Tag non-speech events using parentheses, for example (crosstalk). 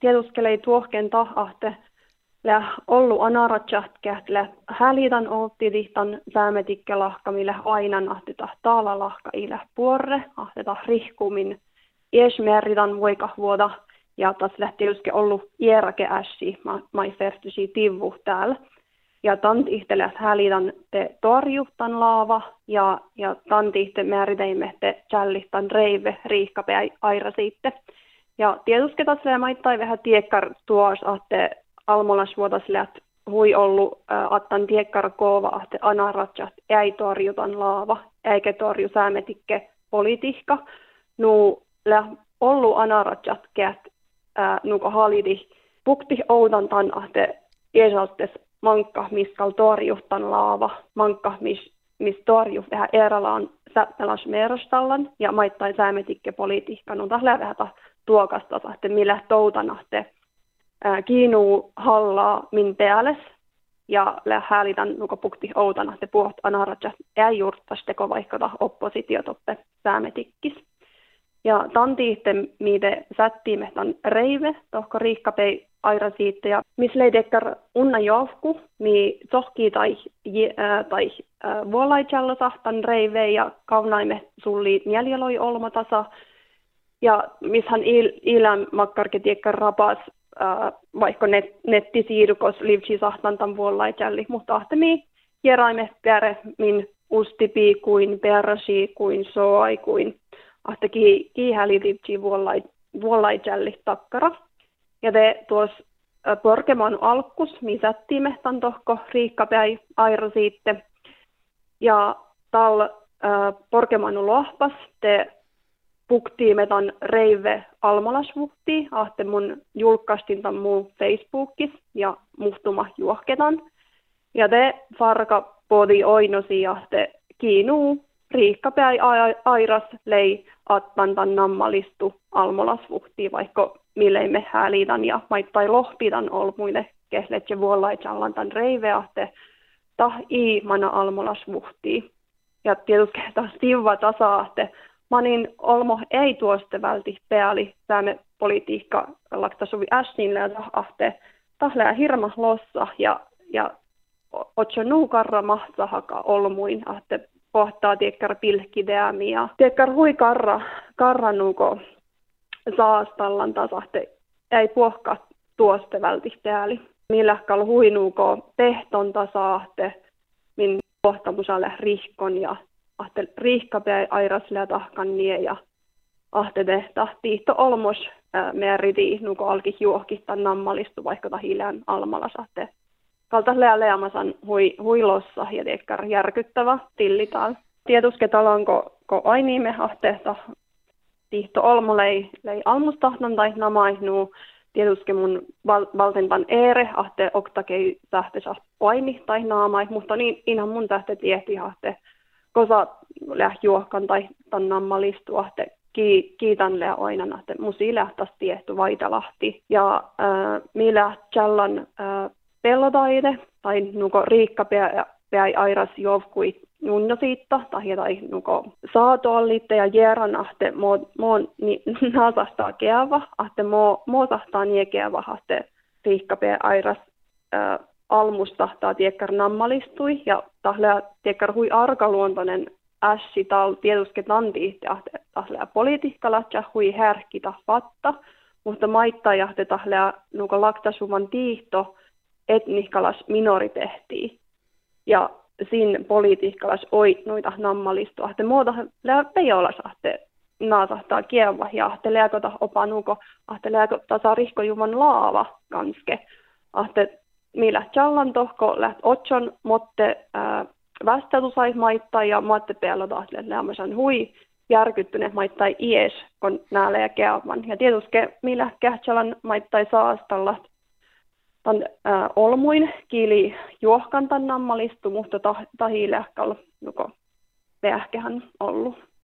tieduskelei tuohken tahahte lä ollu anaratsaht kähtlä hälitan oltti dihtan säämetikke lahka, millä ainan ahteta taala lahka ilä puorre, ahteta rihkumin iesmeridan voika vuoda, ja taas lähti uske ollu ierake ässi, mai fertysi tivvu täällä. Ja tant ihteläs hälitan te torjuhtan laava, ja, ja tant ihte määriteimme te jällihtan reive riihkapeä aira sitten. Ja tietysti tässä maittai vähän tiekkar tuos, että almolas vuotasliat hui ollut äh, attan tiekkar koova, että anaratsa ei torjutan laava, eikä torju säämetikke politiikka. Nu lä ollut anaratsat keät, äh, nuko halidi pukti oudan tan, että esaltes mankka, miskal torjuhtan laava, mankka, mis, mis torju vähän eralaan sättäläs merostallan ja maittain säämetikke politiikka. No tällä vähän tuokasta, että millä toutana te kiinuu hallaa min peales ja häälitän nuko pukti outana te puhut anaratsa ei juurtas teko vaikka oppositiotoppe säämetikkis. Ja tantiitte miite sättiimme tämän reive, tohko riikkapei aira siitä, ja missä ei tekkar unna johku, mi tohki tai, tai äh, sahtan reive, ja kaunaimme sulli mieljeloi olmatasa, ja mishän il, ilän makkarke tiekkar rapas äh, vaikka net, nettisiirukos livsi sahtan tämän vuollaitjalli, mutta ahtemi jeraimme pere min ustipi kuin persi kuin soai kuin ahte ki, kihäli livsi vuollaitjalli takkara. Ja te tuossa Porkemon alkus, misättiimme tämän tohko riikkapäi airo sitten. Ja tal äh, Porkemon lohpas te puktii metan reive almolasvuhti, ahte mun julkaistin tämän muu Facebookis ja muhtuma juohketan. Ja te farka podi oinosi ahte kiinuu riikkapää airas lei attan tämän nammalistu almolasvuhti, vaikka mille me häälitän ja maittai lohpitan olmuille kehlet ja vuollaitsallan tämän reive ahte tah i mana almolasvuhti. Ja tietysti taas tivva tasa ahte manin olmo ei tuoste välti peali sääme politiikka lakta suvi ässinle ja ahte tahlea hirma lossa ja, ja otso nuukarra mahtsahaka olmuin ahte pohtaa tiekkar pilkkideämi ja tiekkar hui karra, karra saastallan tasahte ei puhka tuoste välti peali. Millä kal huinuuko tehton tasaahte min pohtamusalle rihkon ja ahte riihkape airasle tahkan nie ja ahte tehta tiihto olmos meriti nuko alki juohkittan nammalistu vaikka tahilään almalla sahte kalta lea leamasan hui, huilossa ja tiekkar järkyttävä tillitaan. Tietuske talonko ko ainiime ahteesta tiihto olmo lei, lei almustahnan tai namaihnu tietysti mun val, valtentan eere ahte oktakei sähte paini tai naamai, mutta niin ihan mun tähte tiehti ahte kosa juohkan tai tannan listua, että ki, kiitän lää aina, että musi lähtäisi tiehty Vaitalahti. Ja äh, millä challan äh, pellotaide tai nuko riikka pää airas jovkui nunno siitä, tai, tai nuko saatoallitte ja jeran, että mo, mo ni, (laughs) naasahtaa keävä, että mo, mo sahtaa nie että riikka pää airas äh, almusta tai tiekkar nammalistui ja tahlea tiekkar hui arkaluontoinen ässi tal tietysti tanti tahlea politiikkala ja hui härki fatta, mutta maittaa jahte tahlea nuka laktasuman tiihto etnikalas minoritehtii. Ja sin politiikkalas oi noita nammallistua, että muuta lää pejola sahte naasahtaa kieva ja ahte lääkota opanuko, ahte lääkota saa juman laava kanske, ahte millä challan tohko läht otson motte äh, vastatusais maittaa ja maatte päällä taas lämmösen hui järkyttyneet maittai ies, kun näällä ja keavan. Ja tietysti millä kähtsälan maittai saastalla tan äh, olmuin kiili juohkan tan nammalistu, mutta nuko vähkehän ollut.